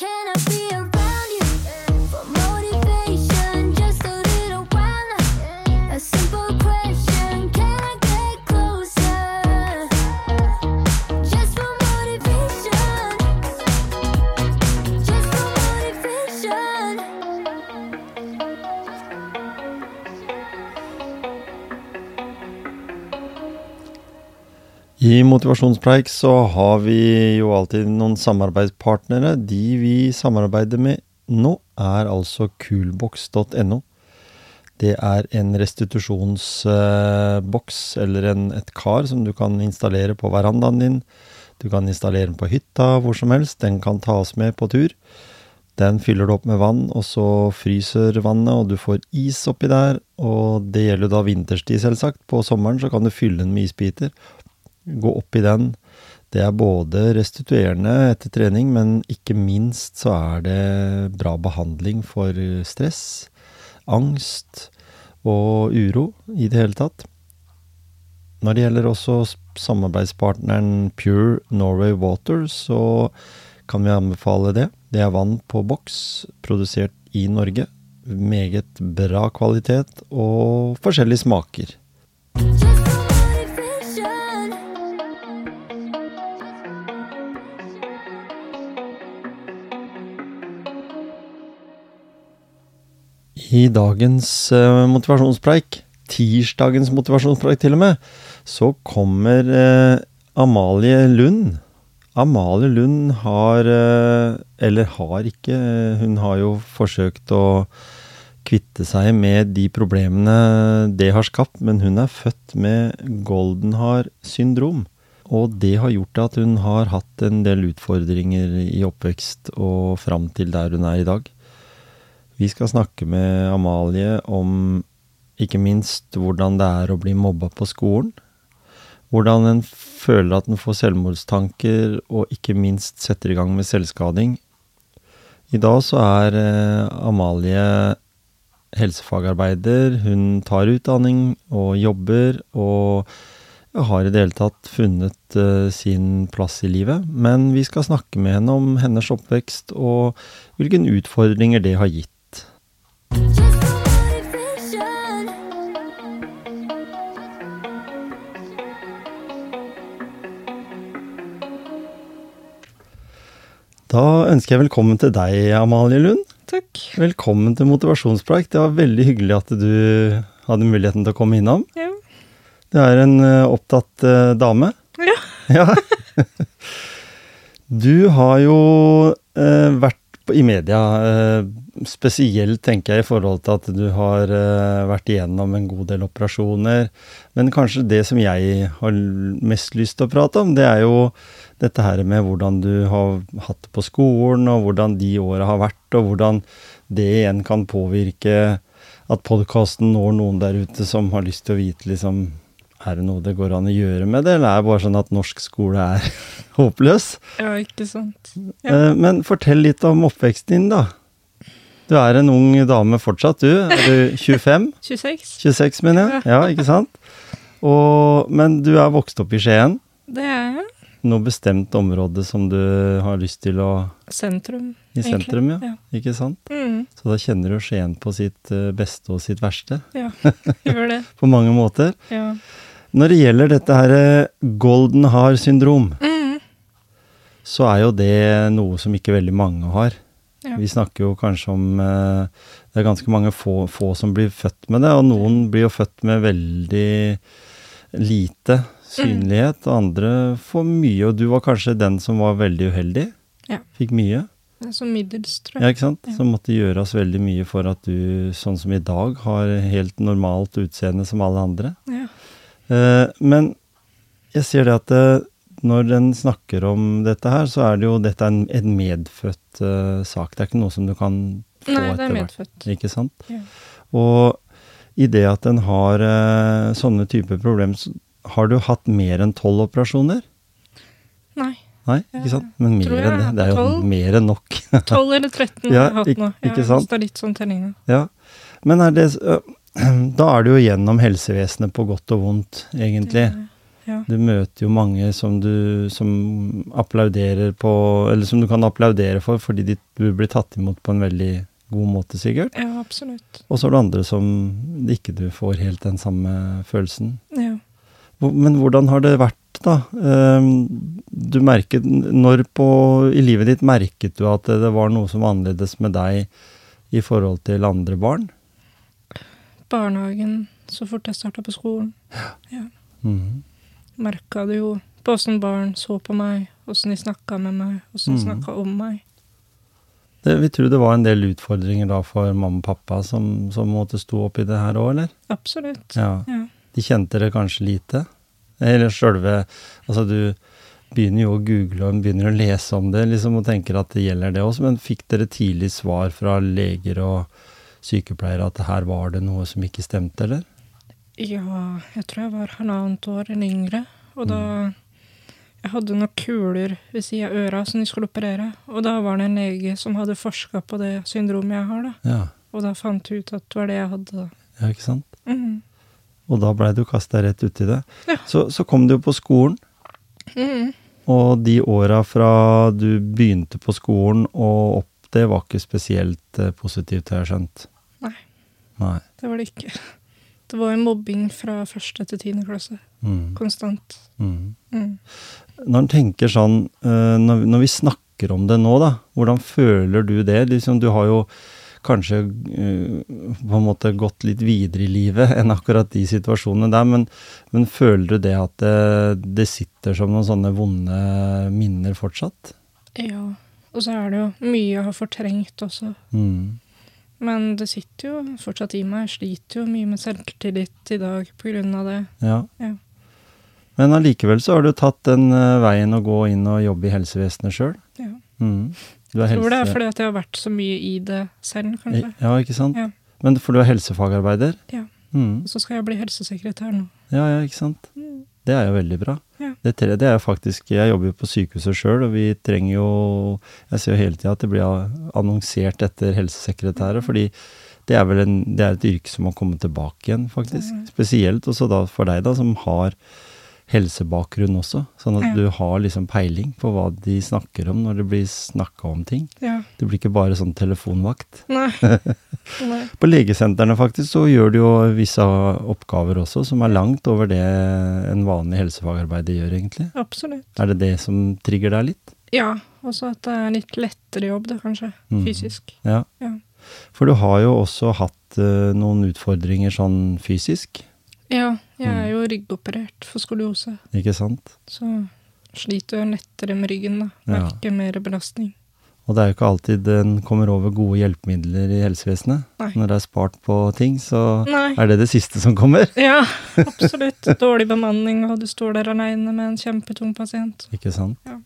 Can I be around I Motivasjonspreik så har vi jo alltid noen samarbeidspartnere. De vi samarbeider med nå, er altså coolbox.no. Det er en restitusjonsboks eller en, et kar som du kan installere på verandaen din. Du kan installere den på hytta, hvor som helst. Den kan tas med på tur. Den fyller du opp med vann, og så fryser vannet, og du får is oppi der. Og det gjelder da vinterstid, selvsagt. På sommeren så kan du fylle den med isbiter gå opp i den. Det er både restituerende etter trening, men ikke minst så er det bra behandling for stress, angst og uro i det hele tatt. Når det gjelder også samarbeidspartneren Pure Norway Water, så kan vi anbefale det. Det er vann på boks, produsert i Norge. Meget bra kvalitet og forskjellige smaker. I dagens eh, motivasjonspreik, tirsdagens motivasjonspreik til og med, så kommer eh, Amalie Lund. Amalie Lund har, eh, eller har ikke, eh, hun har jo forsøkt å kvitte seg med de problemene det har skapt, men hun er født med goldenhar syndrom. Og det har gjort at hun har hatt en del utfordringer i oppvekst og fram til der hun er i dag. Vi skal snakke med Amalie om ikke minst hvordan det er å bli mobba på skolen. Hvordan en føler at en får selvmordstanker, og ikke minst setter i gang med selvskading. I dag så er eh, Amalie helsefagarbeider. Hun tar utdanning og jobber, og har i det hele tatt funnet eh, sin plass i livet. Men vi skal snakke med henne om hennes oppvekst og hvilke utfordringer det har gitt. Da ønsker jeg velkommen til deg, Amalie Lund. Takk. Velkommen til Motivasjonspreik. Det var veldig hyggelig at du hadde muligheten til å komme innom. Ja. Du er en eh, opptatt eh, dame. Ja. Ja. Du har jo eh, vært i media, eh, spesielt tenker jeg i forhold til at du har eh, vært igjennom en god del operasjoner. Men kanskje det som jeg har mest lyst til å prate om, det er jo dette her med hvordan du har hatt det på skolen, og hvordan de åra har vært, og hvordan det igjen kan påvirke at podkasten når noen der ute som har lyst til å vite liksom er det noe det går an å gjøre med det, eller er det bare sånn at norsk skole er håpløs? ja, ikke sant. Ja. Eh, Men fortell litt om oppveksten din, da. Du er en ung dame fortsatt, du. Er du 25? 26. 26, mener jeg. Ja, ikke sant? Og, men du er vokst opp i Skien. Det er jeg. Noe bestemt område som du har lyst til å Sentrum. I egentlig. sentrum, ja. Ja. Ikke sant? Mm, Så da kjenner du Skien på sitt eh, beste og sitt verste. ja, gjør det. På mange måter. Ja. Når det gjelder dette her eh, golden har syndrom, Mm, så er jo det noe som ikke veldig mange har. Ja. Vi snakker jo kanskje om eh, Det er ganske mange få, få som blir født med det, og noen blir jo født med veldig lite synlighet, og andre får mye. Og du var kanskje den som var veldig uheldig? Ja. Fikk mye? Som middels, tror Ja, ikke sant? Ja. Som måtte gjøres veldig mye for at du, sånn som i dag, har helt normalt utseende som alle andre. Ja. Eh, men jeg ser det at eh, når en snakker om dette her, så er det jo dette er en, en medfødt uh, sak. Det er ikke noe som du kan få Nei, det etter er hvert. Ikke sant? Ja. Og i det at en har uh, sånne typer problemer, så har du hatt mer enn tolv operasjoner? Nei. Nei, ikke sant? Men mer enn det. Det er jo 12. mer enn nok. 12 eller 13 Ja, har jeg hatt nå. nå. ikke Ja, sant? Det er litt sånn nå. Ja. Men er det, øh, da er du jo gjennom helsevesenet på godt og vondt, egentlig. Ja. Du møter jo mange som du som applauderer på Eller som du kan applaudere for fordi de, du blir tatt imot på en veldig god måte, sikkert. ja, absolutt. Og så er det andre som ikke du får helt den samme følelsen. Ja. Men hvordan har det vært, da? Ehm, Du merket Når på, i livet ditt merket du at det var noe som var annerledes med deg i forhold til andre barn? Barnehagen, så fort jeg starta på skolen. Mhm. Merka det jo på åssen barn så på meg, åssen de snakka med meg, åssen de Mhm. snakka om meg. Det, vi tror det var en del utfordringer da for mamma og pappa som, som måtte stå opp i det her òg, eller? Absolutt. Ja. Ja. De kjente det kanskje lite? Eller sjølve Altså, du begynner jo å google og begynner å lese om det liksom, og tenker at det gjelder det også, men fikk dere tidlig svar fra leger og sykepleiere at her var det noe som ikke stemte, eller? Ja, jeg tror jeg var halvannet år eller yngre. Og da Mm. Jeg hadde noen kuler ved sida av øra som de skulle operere. Og da var det en lege som hadde forska på det syndromet jeg har, da. Ja, Og da fant jeg ut at det var det jeg hadde. ja ikke sant? Mm. Og da blei du kasta rett uti det. Ja. Så, så kom du jo på skolen, Mm. og de åra fra du begynte på skolen og opp, det var ikke spesielt eh, positivt, har jeg skjønt? Nei. Nei. Det var det ikke. Det var en mobbing fra første til tiende klasse. Mm. Konstant. Mm. Mm. Når en tenker sånn, eh, når, vi snakker om det nå, da, hvordan føler du det? Liksom, du har jo kanskje eh, på en måte gått litt videre i livet enn akkurat de situasjonene der, men, men føler du det at det, det sitter som noen sånne vonde minner fortsatt? Ja. Og så er det jo mye jeg har fortrengt også. Mm. Men det sitter jo fortsatt i meg. Jeg sliter jo mye med selvtillit i dag av det. Ja. Ja. Men allikevel så har du tatt den uh, veien å gå inn og jobbe i helsevesenet sjøl. Ja. Mm. Du Jeg tror det er fordi at jeg har vært så mye i det selv, kanskje. Ja, ikke sant? Ja. Men for du er helsefagarbeider? Ja. Mm. Og så skal jeg bli helsesekretær nå. Ja, ja, ikke sant? Mm. Det er jo veldig bra. Ja. Det, det er jo faktisk Jeg jobber jo på sykehuset sjøl, og vi trenger jo Jeg ser jo hele tida at det blir annonsert etter helsesekretærer, fordi det er vel en, det er et yrke som må komme tilbake igjen, faktisk. Spesielt også da for deg, da, som har helsebakgrunn også. Sånn at Ja. du har liksom peiling på hva de snakker om når det blir snakka om ting. Ja. Du blir ikke bare sånn telefonvakt. Nei. Nei. På legesentrene faktisk så gjør du jo visse oppgaver også som er langt over det en vanlig helsefagarbeider gjør, egentlig. Absolutt. Er det det som trigger deg litt? Ja. Også at det er litt lettere jobb, det, kanskje. Mm. Fysisk. Ja. Ja. For du har jo også hatt uh, noen utfordringer sånn fysisk, Ja. Jeg Mm. er jo ryggoperert for skoliose, ikke sant? så sliter jeg lettere med ryggen, da. Ja. Merker mer belastning. Og det er jo ikke alltid en kommer over gode hjelpemidler i helsevesenet. Nei. Når det er spart på ting, så Nei. er det det siste som kommer. Ja, absolutt. Dårlig bemanning, og du står der aleine med en kjempetung pasient. Ikke sant? Ja.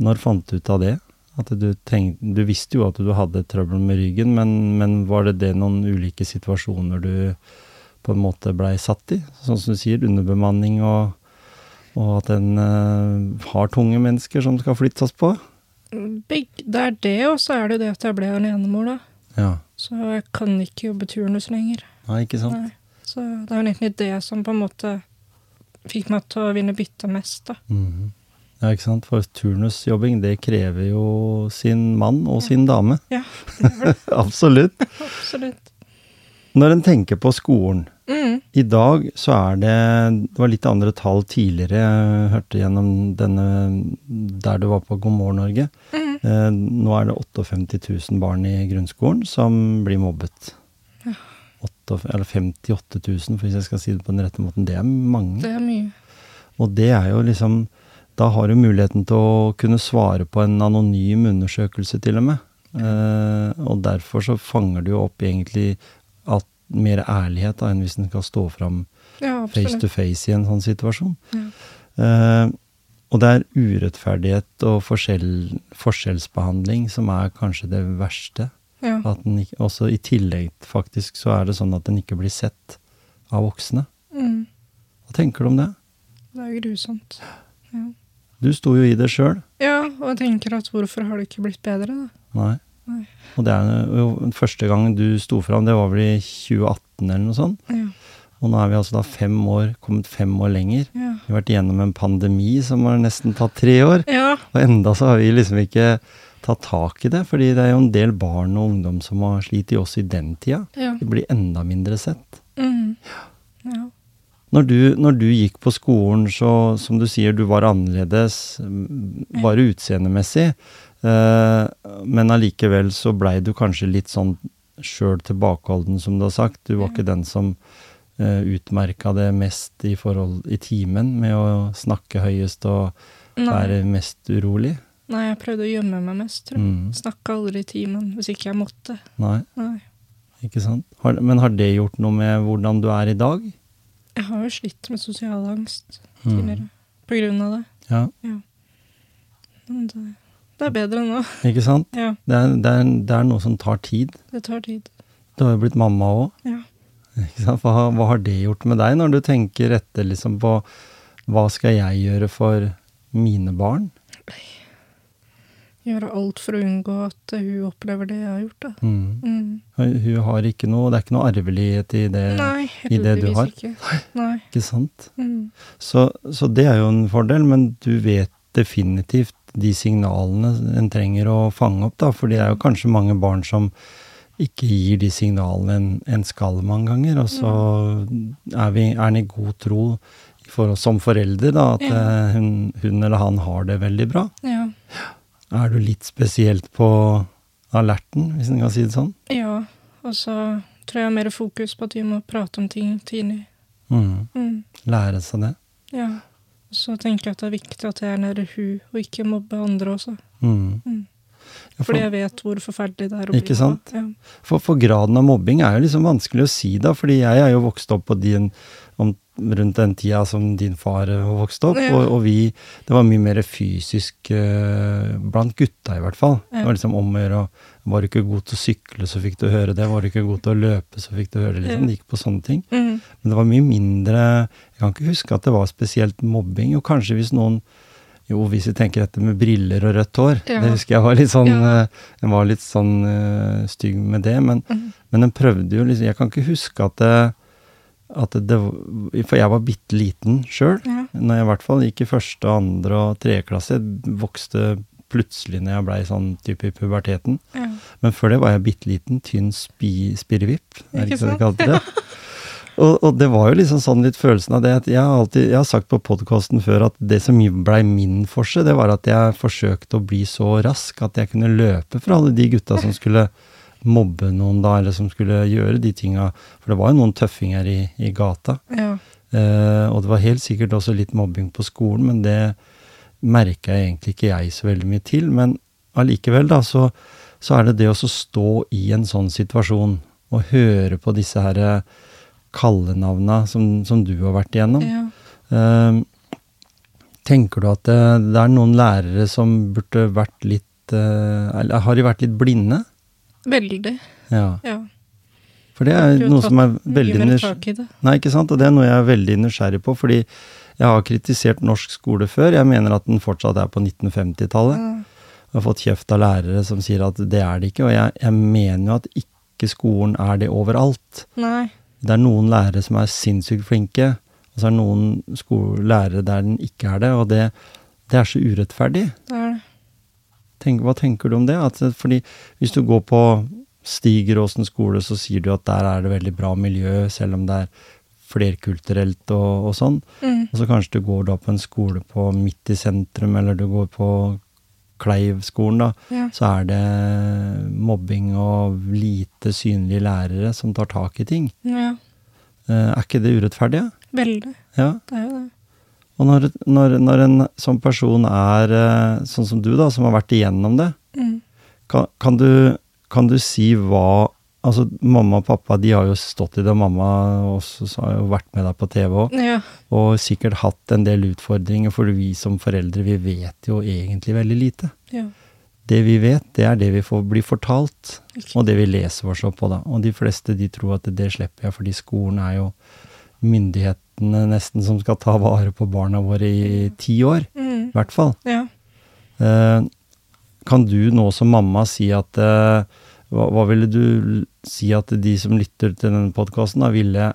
Når fant du ut av det? At du, tenk, du visste jo at du hadde trøbbel med ryggen, men, men var det det noen ulike situasjoner du på en måte blei satt i? Sånn som du sier, underbemanning og, og at en uh, har tunge mennesker som skal flyttes på? Begge, det er det, og så er det det at jeg ble alenemor, da. Ja. Så jeg kan ikke jobbe turnus lenger. Nei, ikke sant? Nei. Så det er jo egentlig det som på en måte fikk meg til å ville bytte mest, da. Mhm. Ja, ikke sant? For turnusjobbing, det krever jo sin mann og sin dame. Ja, det gjør det. Absolutt. Absolutt. Når en tenker på skolen, Mm. I dag så er det Det var litt andre tall tidligere. Jeg hørte gjennom denne der du var på God morgen Norge. Mm. Eh, nå er det 58 000 barn i grunnskolen som blir mobbet. Ja. 8, eller 58 000, for hvis jeg skal si det på den rette måten. Det er mange. Det er mye. Og det er jo liksom Da har du muligheten til å kunne svare på en anonym undersøkelse, til og med. Eh, og derfor så fanger du jo opp egentlig mer ærlighet da, enn hvis en skal stå fram Ja, face to face i en sånn situasjon. Ja. Uh, og det er urettferdighet og forskjell, forskjellsbehandling som er kanskje det verste. Ja. Ikke, også i tillegg faktisk så er det sånn at den ikke blir sett av voksne. Mm. Hva tenker du om det? Det er grusomt. Ja. Du sto jo i det sjøl. ja, og jeg tenker at hvorfor har det ikke blitt bedre, da? Nei. Nei. Og det er jo første gang du sto fram, det var vel i 2018 eller noe sånt. Ja. Og nå er vi altså da fem år, kommet fem år lenger. Ja. Vi har vært igjennom en pandemi som har nesten tatt tre år. Ja. Og enda så har vi liksom ikke tatt tak i det, fordi det er jo en del barn og ungdom som har slitt i oss i den tida. Ja. De blir enda mindre sett. Mm. ja. Når du, når du gikk på skolen, så som du sier, du var annerledes, bare utseendemessig, men allikevel så blei du kanskje litt sånn sjøl tilbakeholden, som du har sagt. Du var ikke den som uh, utmerka det mest i forhold i timen, med å snakke høyest og Nei. være mest urolig. Nei, jeg prøvde å gjemme meg mest, tror jeg. Mm. Snakka aldri i timen hvis ikke jeg måtte. Nei, Nei. ikke sant? Har, men har det gjort noe med hvordan du er i dag? Jeg har jo slitt med sosial angst Mm. på grunn av det. Ja, Men det, det er bedre nå. ikke sant? Ja, Det er, det, er, det er noe som tar tid. det tar tid. Du har jo blitt mamma òg. Ja. Ikke sant? Hva, har- hva har det gjort med deg, når du tenker etter liksom på hva skal jeg gjøre for mine barn? Gjøre alt for å unngå at hun opplever det jeg har gjort, da. Mm. Mm. Hun har ikke noe, det er ikke noe arvelighet i det, Nei, i det du har? ikke. Nei. ikke sant? Mm. Så, så det er jo en fordel, men du vet definitivt de signalene en trenger å fange opp, da, for det er jo kanskje mange barn som ikke gir de signalene en, en skal mange ganger, og så er, vi, er en i god tro for som foreldre, da, at Ja. eh, hun, hun eller han har det veldig bra. Ja. Er du litt spesielt på alerten, hvis en kan si det sånn? ja. Og så tror jeg jeg har mer fokus på at vi må prate om ting tidlig. Mm. Mm. Lære seg det. Ja. Så tenker jeg at det er viktig at jeg er nede hun, og ikke mobbe andre også. Mm. Mm. Ja, for- Fordi jeg vet hvor forferdelig det er å bli Ikke sant? Ja. For, for graden av mobbing er jo liksom vanskelig å si, da, fordi jeg er jo vokst opp på din, om, rundt den tida som din far eh, vokste opp, Ja. og, og vi Det var mye mer fysisk uh, blant gutta, i hvert fall. Det var liksom om å gjøre å- Var du ikke god til å sykle, så fikk du høre det. Var du ikke god til å løpe, så fikk du høre det. Liksom. Ja. Det gikk på sånne ting. Mm. Men det var mye mindre Jeg kan ikke huske at det var spesielt mobbing. Og kanskje hvis noen Jo, hvis vi tenker dette med briller og rødt hår. Ja. Det husker jeg var litt sånn Ja. eh, Jeg var litt sånn uh, stygg med det. Men, mm. men den prøvde jo liksom Jeg kan ikke huske at det, at det, For jeg var bitte liten sjøl. Ja. Når jeg i hvert fall gikk i første, andre og tredje klasse. Jeg vokste plutselig når jeg blei sånn type i puberteten. Ja. Men før det var jeg bitte liten, tynn spi, spirrevipp. Er det Ikke det de kalte det? Og, og det var jo liksom sånn litt følelsen av det at jeg har alltid, jeg har sagt på podkasten før at det som blei min forse, det var at jeg forsøkte å bli så rask at jeg kunne løpe fra alle de gutta som skulle mobbe noen da, eller som skulle gjøre de tinga. For det var jo noen tøffinger i, i gata. ja. Eh, og det var helt sikkert også litt mobbing på skolen, men det merka egentlig ikke jeg så veldig mye til. Men allikevel, da, så, så er det det å stå i en sånn situasjon og høre på disse her eh, kallenavna som, som du har vært igjennom. ja. Uh, tenker du at det, det er noen lærere som burde vært litt uh, Eller har de vært litt blinde? Veldig. Ja. Ja. For det er noe som er veldig Mye mer nysg- tak i det. Nei, ikke sant? Og det er noe jeg er veldig nysgjerrig på, fordi jeg har kritisert norsk skole før. Jeg mener at den fortsatt er på 1950-tallet. Ja. Jeg har fått kjeft av lærere som sier at det er det ikke, og jeg, jeg mener jo at ikke skolen er det overalt. Nei. Det er noen lærere som er sinnssykt flinke, og så er det noen lærere der den ikke er det, og det, det er så urettferdig. Det er det. Tenk, hva tenker du om det? At, fordi hvis du går på Stigeråsen skole, så sier du at der er det veldig bra miljø, selv om det er flerkulturelt og, og sånn. Mm. Og så kanskje du går da på en skole på midt i sentrum, eller du går på Kleiv-skolen, da. Ja. Så er det mobbing og lite synlige lærere som tar tak i ting. ja. Eh, er ikke det urettferdig? Veldig. Ja. Det er jo det. Og når, når, når en sånn person er eh, sånn som du, da, som har vært igjennom det, Mm. kan, kan, du, kan du si hva Altså, mamma og pappa de har jo stått i det, og mamma også så har jo vært med deg på TV òg, Ja. og sikkert hatt en del utfordringer, for vi som foreldre, vi vet jo egentlig veldig lite. ja. Det vi vet, det er det vi får bli fortalt, okay. og det vi leser oss opp på, da. Og de fleste de tror at det slipper jeg, fordi skolen er jo myndighetene nesten som skal ta vare på barna våre i ti år, Mm. i hvert fall. Ja. Eh, kan du nå som mamma si at eh, hva, hva ville du si at de som lytter til denne podkasten, ville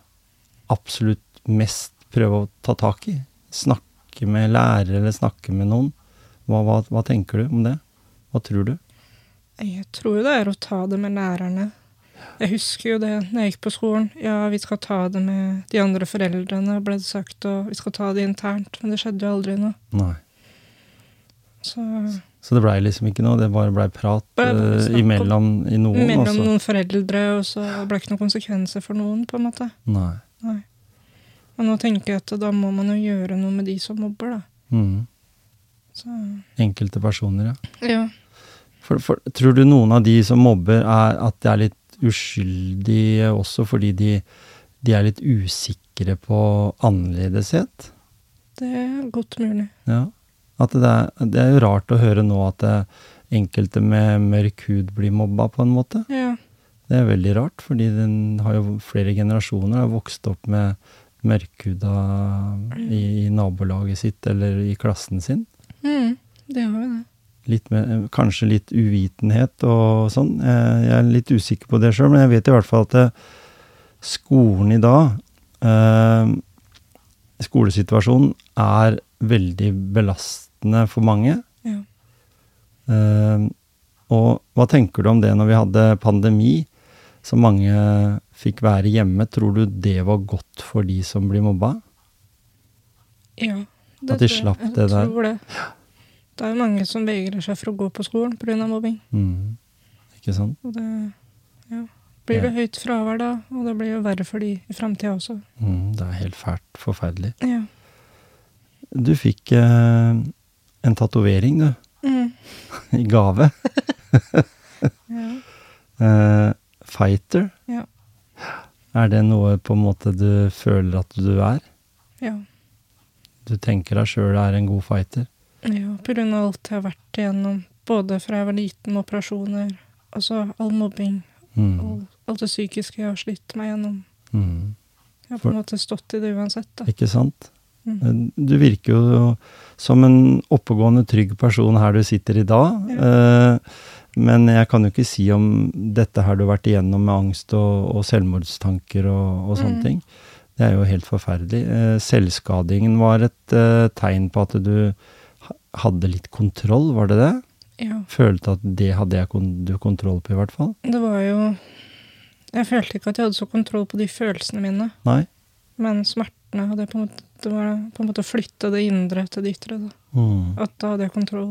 absolutt mest prøve å ta tak i? Snakke med lærere, eller snakke med noen? Hva, hva, hva tenker du om det? Hva tror du? Jeg tror jo det er å ta det med lærerne. Jeg husker jo det når jeg gikk på skolen. Ja, vi skal ta det med de andre foreldrene, ble det sagt, og vi skal ta det internt. Men det skjedde jo aldri noe. Nei. Så Så det blei liksom ikke noe, det bare blei prat Bare eh, imellom i noen, mellom altså? noen foreldre, og så ble det ikke noen konsekvenser for noen, på en måte. Nei. Nei. Men nå tenker jeg at da må man jo gjøre noe med de som mobber, da. Mm. Så Enkelte personer, ja. ja. For, for, tror du noen av de som mobber, er at de er litt uskyldige også fordi de, de er litt usikre på annerledeshet? Det er godt mulig. Ja. At det er, det er jo rart å høre nå at det, enkelte med mørk hud blir mobba, på en måte. Ja. Det er veldig rart, fordi den har jo flere generasjoner har vokst opp med mørkhuda i, i nabolaget sitt eller i klassen sin. Mm, det har jo det. litt med, kanskje litt uvitenhet og sånn. Jeg jeg er litt usikker på det sjøl, men jeg vet i hvert fall at det, skolen i dag eh, Skolesituasjonen er veldig belastende for mange. Ja. Uh, og hva tenker du om det når vi hadde pandemi, så mange fikk være hjemme? Tror du det var godt for de som blir mobba? ja At de slapp jeg. Jeg det der. tror Det. det er jo mange som vegrer seg for å gå på skolen pga. mobbing. Mm. Ikke sant? Og det ja. Blir det høyt fravær da, og det blir jo verre for de i framtida også. Mm, det er helt fælt. Forferdelig. Ja. Du fikk eh, en tatovering, du. Mm. I gave. ja. Eh, fighter. Ja. Er det noe på en måte du føler at du er? Ja. Du tenker deg sjøl er en god fighter? ja. Av alt jeg har vært igjennom, både fra jeg var liten med operasjoner, altså all mobbing, Mm. all, alt det psykiske jeg har slitt meg gjennom. Mm. Jeg har på en måte stått i det uansett, da. Ikke sant? Mm. Eh, Du virker jo som en oppegående, trygg person her du sitter i dag. Ja. men jeg kan jo ikke si om dette her du har vært igjennom med angst og, og selvmordstanker og, og sånne Mm. ting. Det er jo helt forferdelig. Eh, selvskadingen var et eh, tegn på at du hadde litt kontroll, var det det? Ja. Følte at det hadde jeg du kontroll på, i hvert fall? Det var jo Jeg følte ikke at jeg hadde så kontroll på de følelsene mine, Nei? men smertene hadde jeg på en måte Det var på en måte å flytte det indre til det ytre. Da. Mm. At da hadde jeg kontroll.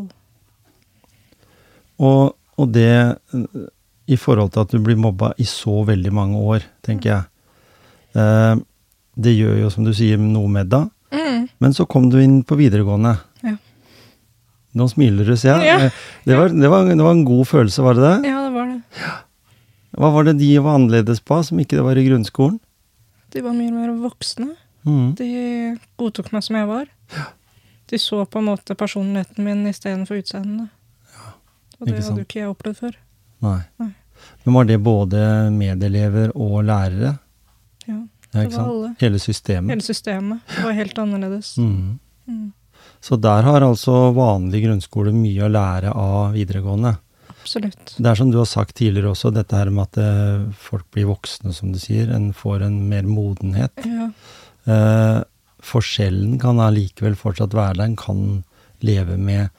Og, og det i forhold til at du blir mobba i så veldig mange år, tenker jeg. Eh, det gjør jo, som du sier, noe med deg. Mm. Men så kom du inn på videregående. Ja. Nå smiler du, ser jeg. Ja. Eh, Det, var, det, var, det var en god følelse, var det det? Ja, det var det. Hva var det de var annerledes på, som ikke det var i grunnskolen? De var mye mer voksne. Mm. De godtok meg som jeg var. De så på en måte personligheten min istedenfor utseendet. Og det hadde jo ikke jeg opplevd før. Nei. Nei. Men var det både medelever og lærere? Ja, Ja, Det var alle. Hele systemet? Hele systemet var helt annerledes. Mm. Mm. Så der har altså vanlig grunnskole mye å lære av videregående. Absolutt. Det er som du har sagt tidligere også, dette her med at eh, folk blir voksne, som du sier. En får en mer modenhet. Ja. Eh, forskjellen kan allikevel fortsatt være der. En kan leve med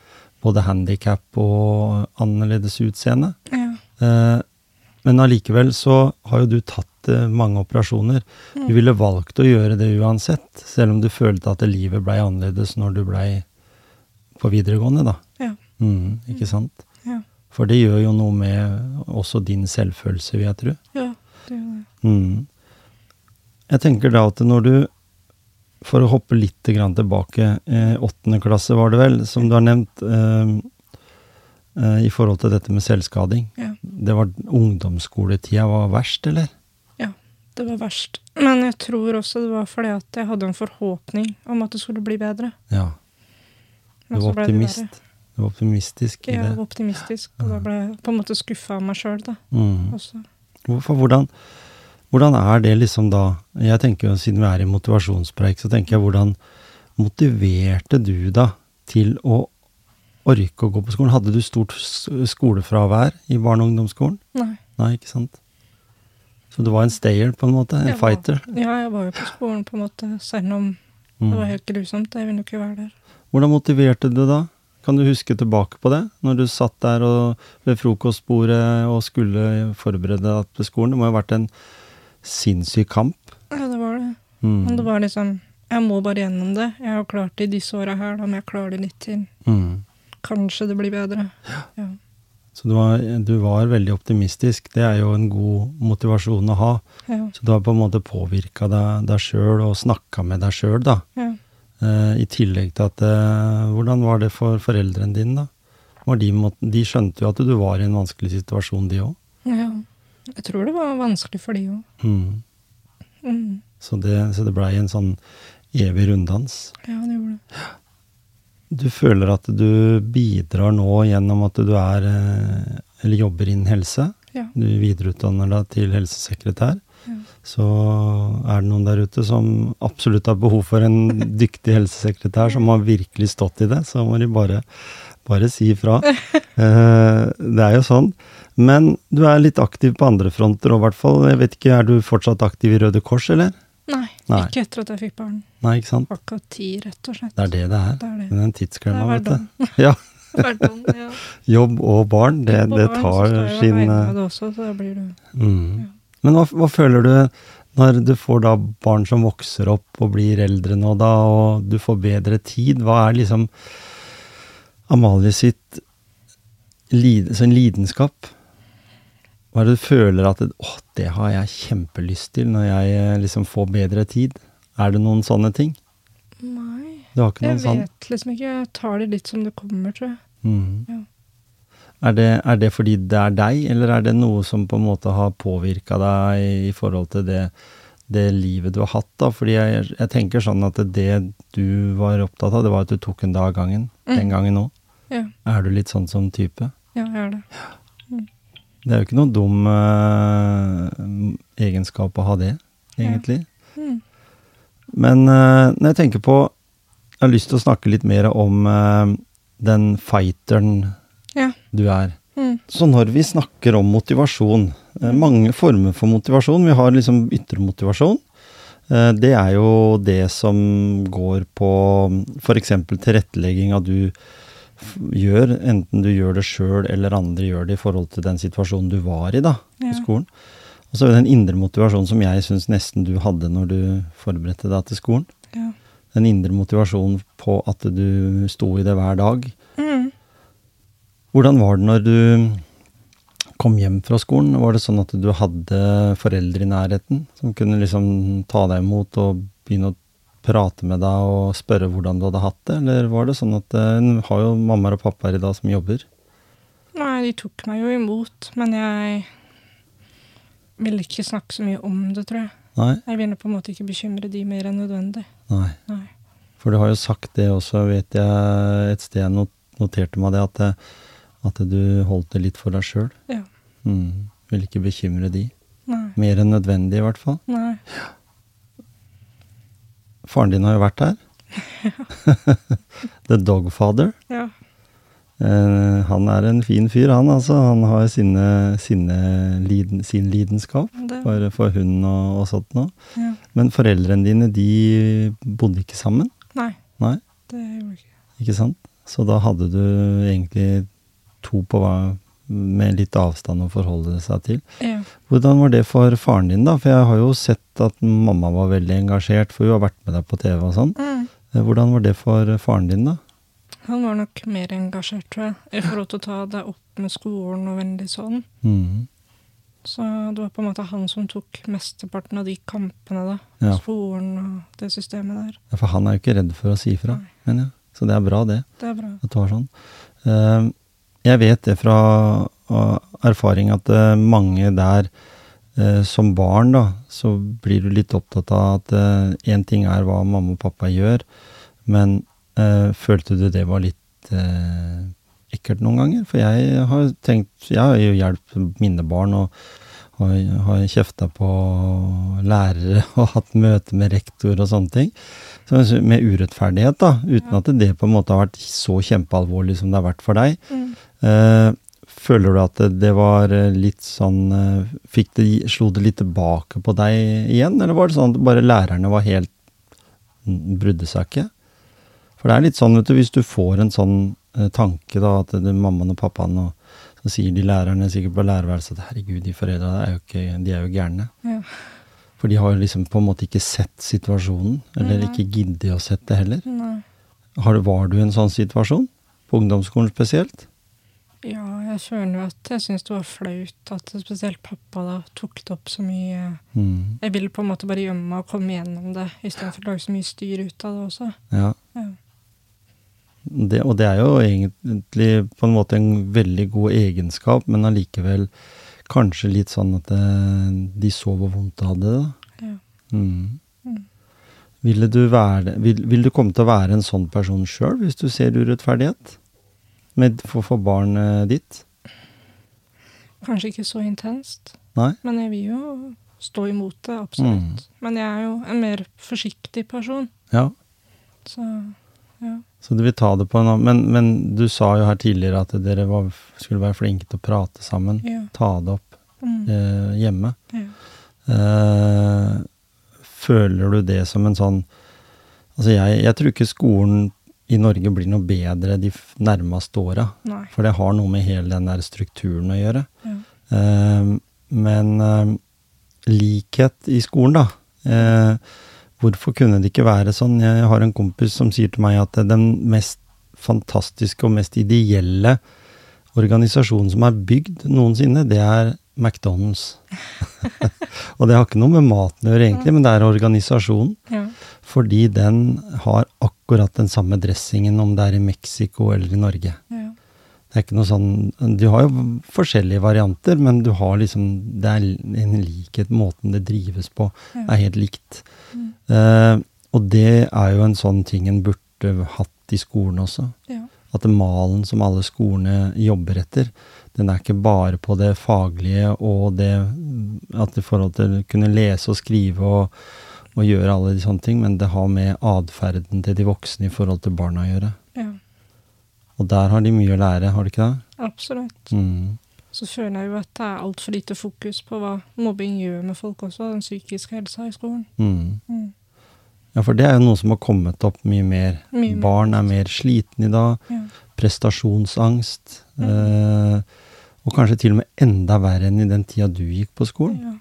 både handikap og annerledes utseende. ja. Eh, men allikevel så har jo du tatt eh, mange operasjoner. Mm. Du ville valgt å gjøre det uansett, selv om du følte at livet blei annerledes når du blei på videregående, da. Ja. Mm, ikke sant? For det gjør jo noe med også din selvfølelse, vil jeg tro. ja. Det gjør det. Mm. Jeg tenker da at når du For å hoppe litt grann tilbake, eh, åttende klasse var det vel, som du har nevnt, eh, eh, i forhold til dette med selvskading. Ja. Det var ungdomsskoletida var verst, eller? Ja, Det var verst. Men jeg tror også det var fordi at jeg hadde en forhåpning om at det skulle bli bedre. Ja. Du var optimist. Du var optimistisk i Jeg var optimistisk, og da ble jeg på en måte skuffa av meg sjøl, da. Mm. Hvorfor, hvordan, hvordan er det liksom da Jeg tenker jo, Siden vi er i motivasjonspreik, så tenker jeg hvordan motiverte du da til å orke å gå på skolen? Hadde du stort skolefravær i barne- og ungdomsskolen? Nei. Nei, ikke sant? Så du var en stayer, på en måte? En Jeg var- fighter? Ja, jeg var jo på skolen, på en måte, selv om Mm. det var helt grusomt. Jeg ville jo ikke være der. Hvordan motiverte du da? Kan du huske tilbake på det? Når du satt der og, ved frokostbordet og skulle forberede deg til skolen. Det må jo ha vært en sinnssyk kamp. Ja, det var det. Mm. Men det var liksom Jeg må bare gjennom det. Jeg har klart det i disse åra her, da må jeg klare det litt til. Mm. Kanskje det blir bedre. Ja. Så du var, du var veldig optimistisk. Det er jo en god motivasjon å ha. Ja. Så du har på en måte påvirka deg, deg sjøl og snakka med deg sjøl, da. ja. Eh, I tillegg til at eh, Hvordan var det for foreldrene dine, da? Var de, de skjønte jo at du var i en vanskelig situasjon, de òg. ja. Jeg tror det var vanskelig for de òg. Mm. Mm. Så det, så det blei en sånn evig runddans. Ja, det gjorde det. Du føler at du bidrar nå gjennom at du er eh, eller jobber innen helse. Ja. Du videreutdanner deg til helsesekretær. Ja. Så er det noen der ute som absolutt har behov for en dyktig helsesekretær som har virkelig stått i det, så må de bare, bare si ifra. Eh, det er jo sånn. Men du er litt aktiv på andre fronter òg, i hvert fall. Jeg vet ikke, Er du fortsatt aktiv i Røde Kors, eller? Nei, Nei. ikke etter at jeg fikk barn. Nei, ikke sant? Akkurat ti, rett og slett. Det er det det er. Det er det. Det er en tidsklemma, vet du. Ja. Hverdagen, ja. Jobb og barn, det, På det barn så tar jeg sin eh, det også, så da blir det mm. Men hva, hva føler du når du får da barn som vokser opp og blir eldre nå, da, og du får bedre tid? Hva er liksom Amalie sitt sånn lidenskap? Hva er det du føler at Å, det har jeg kjempelyst til når jeg eh, liksom får bedre tid? Er det noen sånne ting? Nei. Jeg vet sånn vet liksom ikke. Jeg tar det litt som det kommer, tror jeg. mm. Ja. Er det, er det fordi det er deg, eller er det noe som på en måte har påvirka deg i, forhold til det, det livet du har hatt? da? Fordi jeg, jeg tenker sånn at det du var opptatt av, det var at du tok en dag av gangen. Mm. Den gangen òg. Ja, Er du litt sånn som type? ja jeg er det. Det er jo ikke noe dum uh, egenskap å ha det, egentlig. Mm. Men uh, når jeg tenker på Jeg har lyst til å snakke litt mer om uh, den fighteren Ja. Du er. Mm. Så når vi snakker om motivasjon, eh, mange former for motivasjon, vi har liksom ytre motivasjon. Eh, Det er jo det som går på f.eks. tilrettelegging av du gjør, enten du gjør det sjøl eller andre gjør det i forhold til den situasjonen du var i da, på Ja. skolen. Og så er det den indre motivasjonen som jeg syns nesten du hadde når du forberedte deg til skolen. Ja. Den indre motivasjonen på at du sto i det hver dag. Mm. Hvordan var det når du kom hjem fra skolen? Var det sånn at du hadde foreldre i nærheten som kunne liksom ta deg imot og begynne å prate med deg og spørre hvordan du hadde hatt det, eller var det sånn at eh, En har jo mammaer og pappaer i dag som jobber. Nei, de tok meg jo imot, men jeg ville ikke snakke så mye om det, tror jeg. Nei? Jeg ville på en måte ikke bekymre de mer enn nødvendig. Nei. Nei. For du har jo sagt det også, vet jeg, et sted jeg not- noterte meg det, at, det, at du holdt det litt for deg sjøl. Ja. Mm. Ville ikke bekymre de. Nei. Mer enn nødvendig, i hvert fall. Nei. Faren din har jo vært her. The Dogfather. Ja. Eh, han er en fin fyr, han altså. Han har sine, sine liden, sin lidenskap Det, for, for hund og, og sånt noe. ja. Men foreldrene dine, de bodde ikke sammen, Nei, Nei. det gjorde ikke. ikke sant? Så da hadde du egentlig to på hva med litt avstand å forholde seg til. Ja. Hvordan var det for faren din, da? For jeg har jo sett at mamma var veldig engasjert, for hun har vært med deg på TV og sånn. Mm. Eh, Hvordan var det for faren din, da? Han var nok mer engasjert, tror jeg, i forhold til å ta deg opp med skolen og veldig sånn. Mm. Så det var på en måte han som tok mesteparten av de kampene, da. Ja. Skolen og det systemet der. Ja, for han er jo ikke redd for å si ifra, mener jeg. Så det er bra, det. Det er bra. At du var sånn. Eh, Jeg vet det fra erfaring at eh, mange der eh, som barn, da, så blir du litt opptatt av at én ting er hva mamma og pappa gjør, men eh, følte du det var litt eh, ekkelt noen ganger? For jeg har tenkt Jeg har jo hjulpet mine barn og har, har kjefta på lærere og hatt møte med rektor og sånne ting. Så med urettferdighet, da, uten at det på en måte har vært så kjempealvorlig som det har vært for deg. Mm. Eh, føler du at det, var eh, litt sånn eh, fikk det, Slo det litt tilbake på deg igjen, eller var det sånn at bare lærerne var helt mm, Brydde seg ikke? For det er litt sånn, vet du, hvis du får en sånn tanke, da, at det mammaen og pappaen og så sier de lærerne sikkert på lærerværelset at herregud, de foreldra er jo ikke, de er jo gærne. Ja. For de har jo liksom på en måte ikke sett situasjonen, eller Nei. ikke giddet å sette det heller. Har, var du i en sånn situasjon? På ungdomsskolen spesielt? Ja, jeg føler jo at jeg syns det var flaut at spesielt pappa da tok det opp så mye. Mm. Jeg ville på en måte bare gjemme meg og komme gjennom det, istedenfor å lage så mye styr ut av det også. Ja. Ja. Det, og det er jo egentlig på en måte en veldig god egenskap, men allikevel kanskje litt sånn at eh, de så hvor vondt det hadde da. Ja. Mm. Mm. Ville du være, vil, vil du komme til å være en sånn person sjøl, hvis du ser urettferdighet med, for, få barnet ditt? Kanskje ikke så intenst, Nei? men jeg vil jo stå imot det, absolutt. Mm. Men jeg er jo en mer forsiktig person, Ja. så ja. Så du vil ta det på en annen Men, men du sa jo her tidligere at dere var, skulle være flinke til å prate sammen. Ja. Ta det opp Mm. eh, hjemme. ja. Eh, føler du det som en sånn Altså, jeg, jeg tror ikke skolen i Norge blir noe bedre de nærmeste åra. For det har noe med hele den der strukturen å gjøre. Ja. Eh, men eh, likhet i skolen, da. Eh, hvorfor kunne det ikke være sånn? Jeg har en kompis som sier til meg at den mest fantastiske og mest ideelle organisasjonen som er bygd noensinne, det er McDonald's. og det har ikke noe med maten å gjøre, egentlig, men det er organisasjonen. Ja. Fordi den har akkurat den samme dressingen om det er i Mexico eller i Norge. Ja. Det er ikke noe sånn Du har jo forskjellige varianter, men du har liksom Det er en likhet. Måten det drives på, Ja. er helt likt. Mm. Eh, og det er jo en sånn ting en burde hatt i skolen også. Ja. At malen som alle skolene jobber etter, den er ikke bare på det faglige og det at i forhold til å kunne lese og skrive og, og gjøre alle de sånne ting, men det har med atferden til de voksne i forhold til barna å gjøre. ja. Og der har de mye å lære, har de ikke det? Absolutt. Mm. Så føler jeg jo at det er altfor lite fokus på hva mobbing gjør med folk også, den psykiske helsa i skolen. Mm. Mm. Ja, for det er jo noe som har kommet opp mye mer. Mye. Barn er mer slitne i dag. Ja. Prestasjonsangst. Mm. Eh, og kanskje til og med enda verre enn i den tida du gikk på skolen. Ja.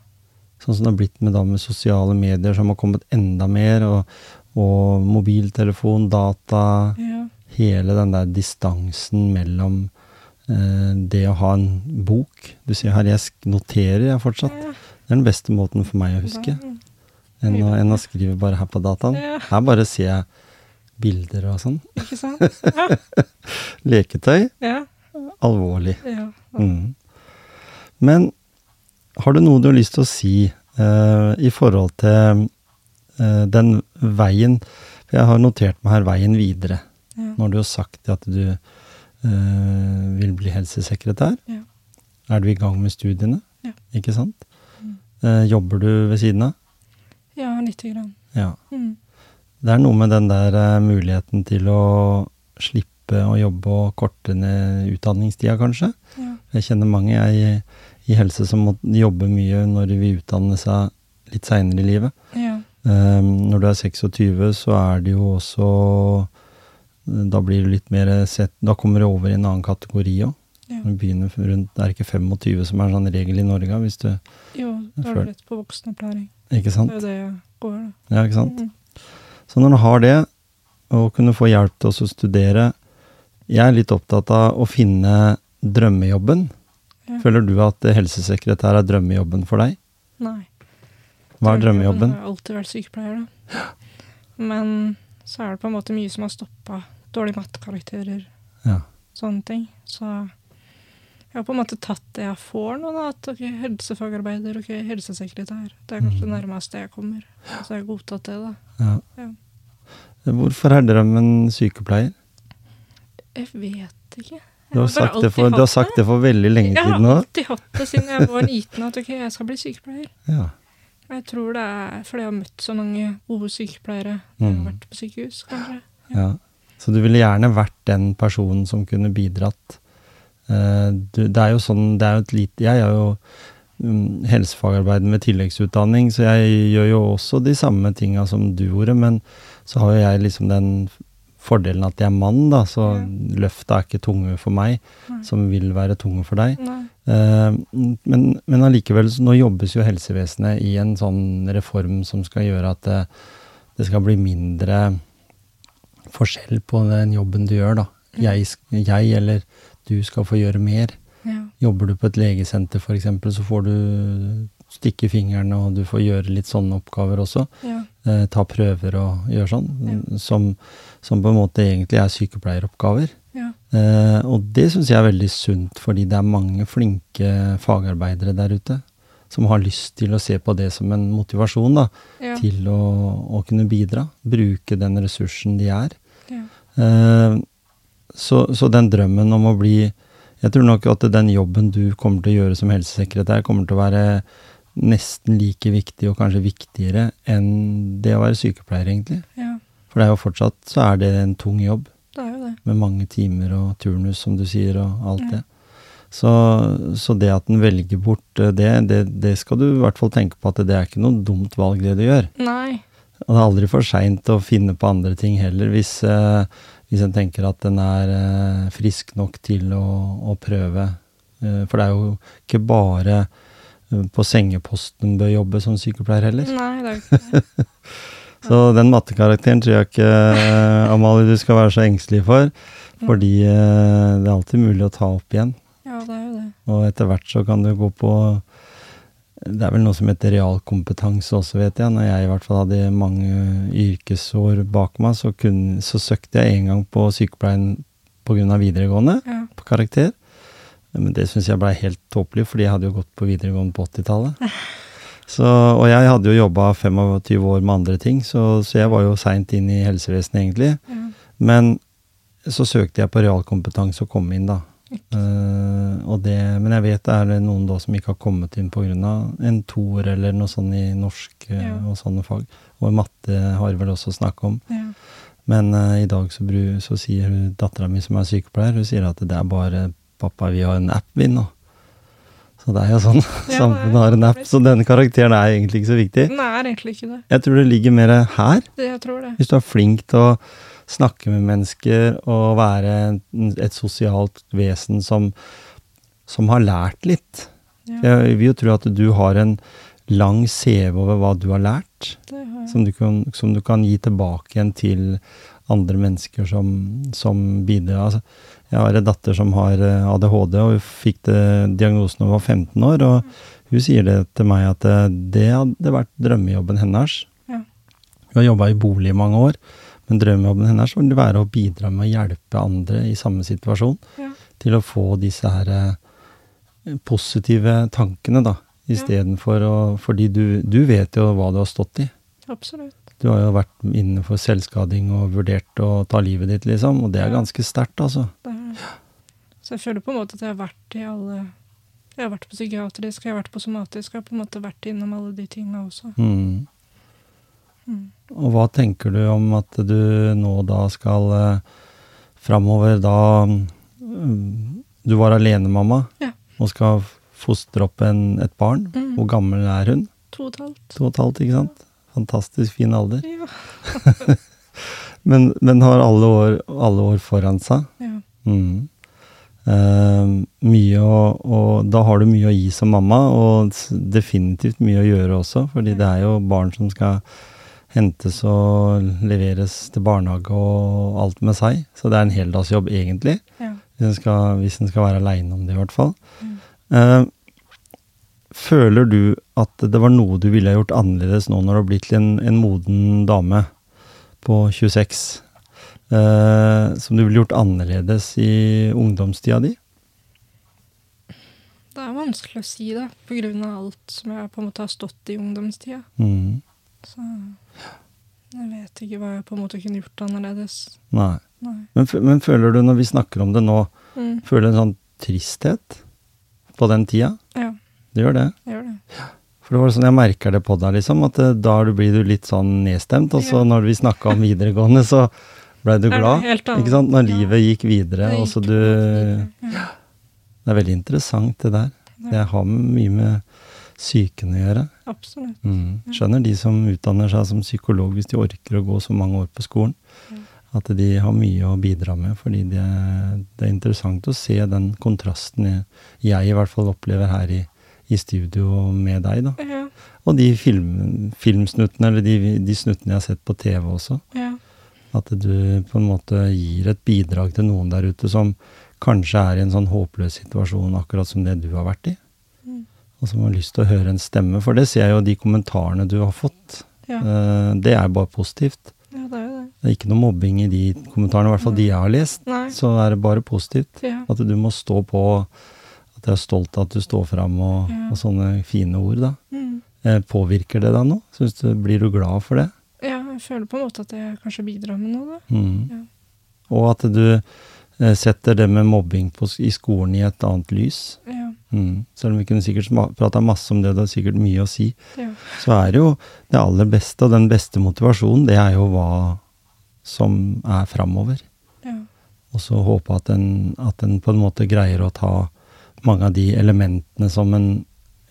Sånn som det har blitt med, da, med sosiale medier, som har kommet enda mer. Og, og mobiltelefon, data. Ja. Hele den der distansen mellom eh, det å ha en bok Du sier her, jeg noterer jeg fortsatt. Ja. Det er den beste måten for meg å huske. Enn å, enn å skrive bare her på dataen. Ja. Her bare ser jeg bilder og sånn. Ikke sant? Ja. Leketøy. Ja. Alvorlig. ja. Mm. Men har du noe du har lyst til å si eh, i forhold til eh, den veien For jeg har notert meg her veien videre. ja. Nå har du jo sagt at du eh, vil bli helsesekretær. Ja. Er du i gang med studiene? Ja. Ikke sant? Mm. Eh, jobber du ved siden av? ja, lite grann. Ja. Mm. Det er noe med den der eh, muligheten til å slippe å jobbe og korte ned utdanningstida, kanskje. Ja. Jeg kjenner mange jeg, i, helse som må jobbe mye når de vil utdanne seg litt seinere i livet. Ja. Um, når du er 26, så er det jo også Da blir du litt mer sett Da kommer du over i en annen kategori òg. ja. Rundt Det er ikke 25 som er en sånn regel i Norge, hvis du Jo, da er du rett på voksenopplæring. Ikke sant? Det er jo det jeg går, da. Ja, ikke sant? Mm. Så når du har det, og kunne få hjelp til å studere Jeg er litt opptatt av å finne drømmejobben. Ja. Føler du at helsesekretær er drømmejobben for deg? Nei. Hva er drømmejobben? Jeg har alltid vært sykepleier, da. Men så er det på en måte mye som har stoppa. Dårlige mattekarakterer, Ja. sånne ting. Så jeg har på en måte tatt det jeg får nå, da. At ok, helsefagarbeider, ok, helsesekretær. Det er kanskje det Mhm. nærmeste jeg kommer. Så jeg har godtatt det, da. ja. Ja. Hvorfor er drømmen sykepleier? Jeg vet ikke. Du har, sagt det, for, du har sagt det for veldig lenge Jeg har alltid hatt det siden jeg var liten, at ok, jeg skal bli sykepleier. Ja. Jeg tror det er fordi jeg har møtt så mange gode sykepleiere når jeg har vært på sykehus, kanskje. ja. Så du ville gjerne vært den personen som kunne bidratt Eh, det er jo sånn, det er jo et lite Jeg er jo helsefagarbeid helsefagarbeider med tilleggsutdanning, så jeg gjør jo også de samme tinga som du gjorde, men så har jo jeg liksom den fordelen at jeg er mann, da, så Ja. løfta er ikke tunge for meg, Nei. som vil være tunge for deg. Eh, men, men allikevel, nå jobbes jo helsevesenet i en sånn reform som skal gjøre at det, det skal bli mindre forskjell på den jobben du gjør, da. Jeg, jeg eller du skal få gjøre mer. Ja. Jobber du på et legesenter f.eks., så får du stikke fingeren, og du får gjøre litt sånne oppgaver også. Ja. Eh, ta prøver og gjøre sånn, som, som på en måte egentlig er sykepleieroppgaver. Ja. Eh, og det syns jeg er veldig sunt, fordi det er mange flinke fagarbeidere der ute som har lyst til å se på det som en motivasjon da, Ja. til å, å kunne bidra. Bruke den ressursen de er. Ja. Eh, så, så den drømmen om å bli Jeg tror nok at den jobben du kommer til å gjøre som helsesekretær, kommer til å være nesten like viktig, og kanskje viktigere, enn det å være sykepleier, egentlig. ja. For det er jo fortsatt så er det en tung jobb Det er jo det. med mange timer og turnus, som du sier, og alt Ja. det. Så, så det at en velger bort eh, det, det, det skal du i hvert fall tenke på at det er ikke noe dumt valg, det du gjør. Nei. Og det er aldri for seint å finne på andre ting heller, hvis, eh, hvis en tenker at en er eh, frisk nok til å, å prøve. Eh, for det er jo ikke bare på sengeposten bør jobbe som sykepleier heller. Nei, det er ikke det. Så den mattekarakteren tror jeg ikke, eh, Amalie, du skal være så engstelig for. Fordi eh, det er alltid mulig å ta opp igjen. Ja, det er jo det. Og etter hvert så kan du gå på Det er vel noe som heter realkompetanse også, vet jeg. Når jeg i hvert fall hadde mange yrkesår bak meg, så, kunne, så søkte jeg en gang på sykepleien pga. videregående, Ja. på karakter. Men det syns jeg blei helt tåpelig, fordi jeg hadde jo gått på videregående på 80-tallet. Og jeg hadde jo jobba 25 år med andre ting, så, så jeg var jo seint inn i helsevesenet, egentlig. Ja. Men så søkte jeg på realkompetanse og kom inn, da. Uh, det, men jeg vet det er noen da som ikke har kommet inn pga. en toer eller noe sånt i norsk eh, Ja. og sånne fag. Og matte har vel også snakket om. Ja. Men uh, i dag så, bru, så sier dattera mi som er sykepleier, hun sier at det er bare 'pappa, vi har en app, vi nå'. Så det er jo sånn. Ja, Samfunnet har en app, så denne karakteren er egentlig ikke så viktig. Den er egentlig ikke det. Jeg tror det ligger mer her. det. Jeg tror det. Hvis du er flink til å snakke med mennesker og være et sosialt vesen som, som har lært litt. Ja, Jeg vil jo tro at du har en lang CV over hva du har lært, det har som du kan, som du kan gi tilbake igjen til andre mennesker som, som bidrar. Altså, jeg har en datter som har eh, ADHD, og hun fikk diagnosen da hun var 15 år. Og hun sier det til meg at eh, det hadde vært drømmejobben hennes. Ja. Hun har jobba i bolig i mange år, men drømmejobben hennes vil være å bidra med å hjelpe andre i samme situasjon Ja. til å få disse her eh, positive tankene, da. Istedenfor å Fordi du, du vet jo hva du har stått i. Absolutt. Du har jo vært innenfor selvskading og vurdert å ta livet ditt, liksom, og det er ganske sterkt, altså. Det er. Så jeg føler på en måte at jeg har vært i alle Jeg har vært på psykiatrisk, jeg har vært på somatisk, jeg har på en måte vært innom alle de tinga også. Mm. Mm. Og hva tenker du om at du nå da skal eh, framover da mm, Du var alenemamma Ja. og skal fostre opp en, et barn. Mm. Hvor gammel er hun? To og et halvt. To og et halvt, ikke sant? Fantastisk fin alder. Ja. Men, men har alle år, alle år foran seg. ja. Mm. Eh, mye å, og da har du mye å gi som mamma, og definitivt mye å gjøre også, fordi det er jo barn som skal hentes og leveres til barnehage og alt med seg. Så det er en heldagsjobb egentlig, ja. hvis en skal, hvis en skal være aleine om det i hvert fall. Mm. Uh, føler du at det var noe du ville gjort annerledes nå når du har blitt en, en moden dame på 26? Eh, som du ville gjort annerledes i ungdomstida di? Det er vanskelig å si det, på grunn av alt som jeg på en måte har stått i ungdomstida. Mm. Så jeg vet ikke hva jeg på en måte kunne gjort annerledes. Nei. Nei. Men, men føler du, når vi snakker om det nå, Mm. føler du en sånn tristhet på den tida? Ja, Du gjør det. jeg gjør det. For det var sånn jeg merker det på deg, liksom, at eh, da blir du litt sånn nedstemt, og så Ja. når vi snakka om videregående, så blei du glad. Ikke sant? Når livet gikk videre, Gikk og så du. Ja. Det er veldig interessant, det der. Det har mye med psyken å gjøre. Absolutt. Mm. Skjønner de som utdanner seg som psykolog, hvis de orker å gå så mange år på skolen, at de har mye å bidra med. Fordi det, det er interessant å se den kontrasten jeg, jeg i hvert fall opplever her i, i studio med deg. da. Ja. Og de film, filmsnuttene, eller de, de snuttene jeg har sett på TV også. Ja. At du på en måte gir et bidrag til noen der ute som kanskje er i en sånn håpløs situasjon, akkurat som det du har vært i. Mm. Og som har lyst til å høre en stemme. For det ser jeg jo de kommentarene du har fått. Ja. Eh, Det er bare positivt. ja, det er jo det. Det er ikke noe mobbing i de kommentarene, i hvert fall de jeg har lest. Nei. Så er det bare positivt. Ja. At du må stå på, at jeg er stolt av at du står fram, og, og sånne fine ord, da. Mm. Eh, Påvirker det deg nå? Synes du, blir du glad for det? Jeg føler på en måte at jeg kanskje bidrar med noe, da. Mm. Ja. Og at du eh, setter det med mobbing på, i skolen i et annet lys. Ja. Mm. Selv om vi kunne sikkert prata masse om det, det er sikkert mye å si, Ja. så er det jo det aller beste, og den beste motivasjonen, det er jo hva som er framover. ja. Og så håpe at en, at en på en måte greier å ta mange av de elementene som en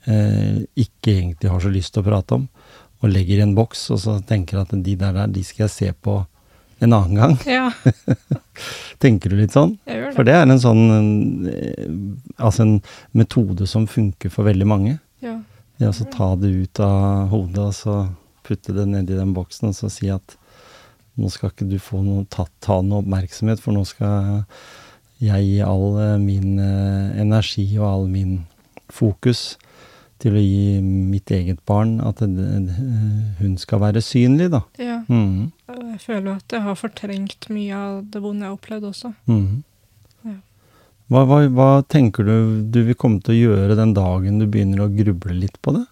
eh, ikke egentlig har så lyst til å prate om, og legger i en boks, og så tenker at de der, der de skal jeg se på en annen gang. ja, Tenker du litt sånn? jeg gjør For det. det er en sånn eh, Altså en metode som funker for veldig mange. Ja. Det å så ta det ut av hodet og så putte det nedi den boksen og så si at nå skal ikke du få noe, ta, ta noe oppmerksomhet, for nå skal jeg gi all eh, min eh, energi og all min fokus til å gi mitt eget barn at det, hun skal være synlig, da. ja. Mm. Jeg føler at jeg har fortrengt mye av det vonde jeg har opplevd også. Mm. Ja. Hva, hva, hva tenker du du vil komme til å gjøre den dagen du begynner å gruble litt på det?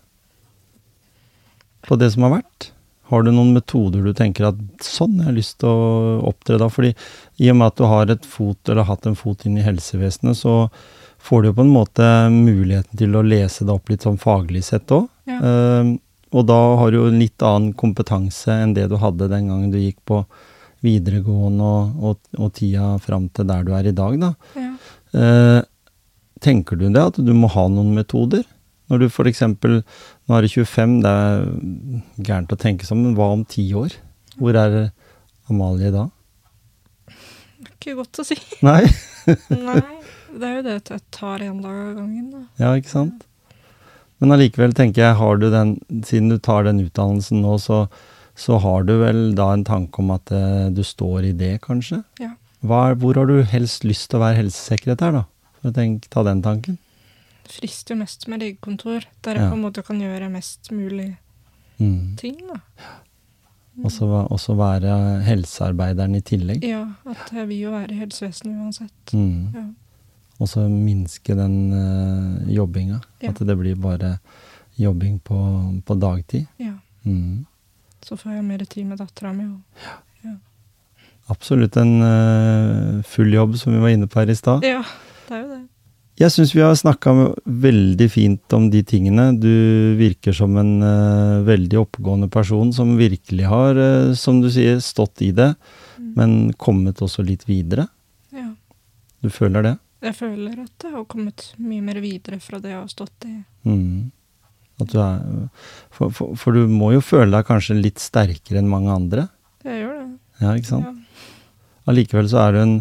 På det som har vært? Har du noen metoder du tenker at sånn jeg har lyst til å opptre da? Fordi i og med at du har et fot, eller har hatt en fot inn i helsevesenet, så får du jo på en måte muligheten til å lese det opp litt sånn faglig sett òg. Ja. og da har du jo en litt annen kompetanse enn det du hadde den gangen du gikk på videregående og, og, og tida fram til der du er i dag, da. Ja. Uh, tenker du det, at du må ha noen metoder? Når du eksempel, nå er du 25, det er gærent å tenke sånn, men hva om ti år? Hvor er Amalie da? Ikke godt å si. Nei? Nei. Det er jo det at jeg tar en dag av gangen, da. Ja, ikke sant? Men allikevel tenker jeg, har du den, siden du tar den utdannelsen nå, så, så har du vel da en tanke om at eh, du står i det, kanskje? Ja. Hva, hvor har du helst lyst til å være helsesekretær, da? For å tenke, ta den tanken. Det frister jo mest med legekontor, der jeg Ja. på en måte kan gjøre mest mulig Mm. ting, da. Og så være helsearbeideren i tillegg. Ja, at jeg vil jo være i helsevesenet uansett. Mm. Ja. Og så minske den uh, jobbinga. Ja. At det blir bare jobbing på, på dagtid. ja. Mm. Så får jeg mer tid med dattera mi. og- Absolutt en uh, full jobb, som vi var inne på her i stad. Ja, det er jo det. Jeg syns vi har snakka veldig fint om de tingene. Du virker som en uh, veldig oppegående person som virkelig har, uh, som du sier, stått i det, Mm. men kommet også litt videre. Ja. Du føler det? Jeg føler at jeg har kommet mye mer videre fra det jeg har stått i. Mm. At du er, for, for, for du må jo føle deg kanskje litt sterkere enn mange andre. Jeg gjør det. Ja, ikke sant? Ja. Allikevel så er du en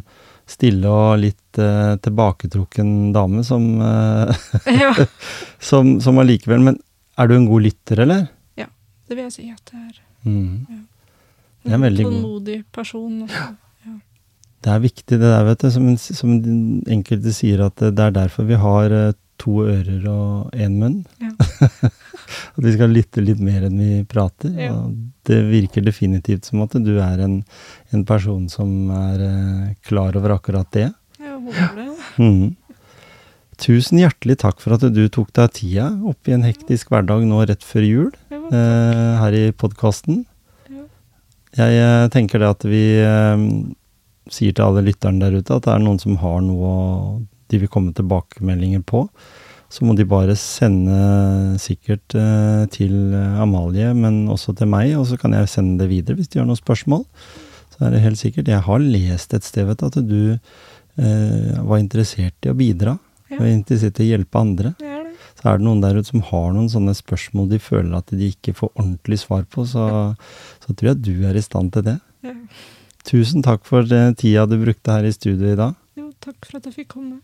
stille og litt eh, tilbaketrukken dame som, eh, ja, som, som allikevel Men er du en god lytter, eller? Ja, det vil jeg si at jeg er. Mm. Det er En veldig god. tålmodig person. Også. Det er viktig det der, vet du. Som, som enkelte sier, at det er derfor vi har eh, to ører og én munn. Ja. at vi skal lytte litt mer enn vi prater. Ja. Det virker definitivt som at du er en, en person som er eh, klar over akkurat det. Jeg håper det. Mm. Tusen hjertelig takk for at du tok deg tida i en hektisk hverdag nå rett før jul Ja, eh, her i podkasten. Ja. Jeg eh, tenker det at vi eh, sier til alle lytterne der ute at det er noen som har noe de vil komme tilbakemeldinger på. Så må de bare sende sikkert eh, til Amalie, men også til meg, og så kan jeg sende det videre hvis de har noen spørsmål. Så er det helt sikkert. Jeg har lest et sted vet at du eh, var interessert i å bidra Ja. Og å hjelpe andre. Det er det. Så er det noen der ute som har noen sånne spørsmål de føler at de ikke får ordentlig svar på, så, så tror jeg du er i stand til det. Ja. Tusen takk for tida du brukte her i studio i dag. Jo, takk for at jeg fikk komme.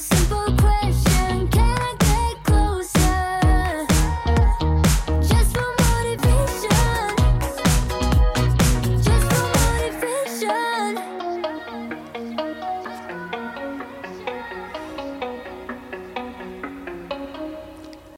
Simple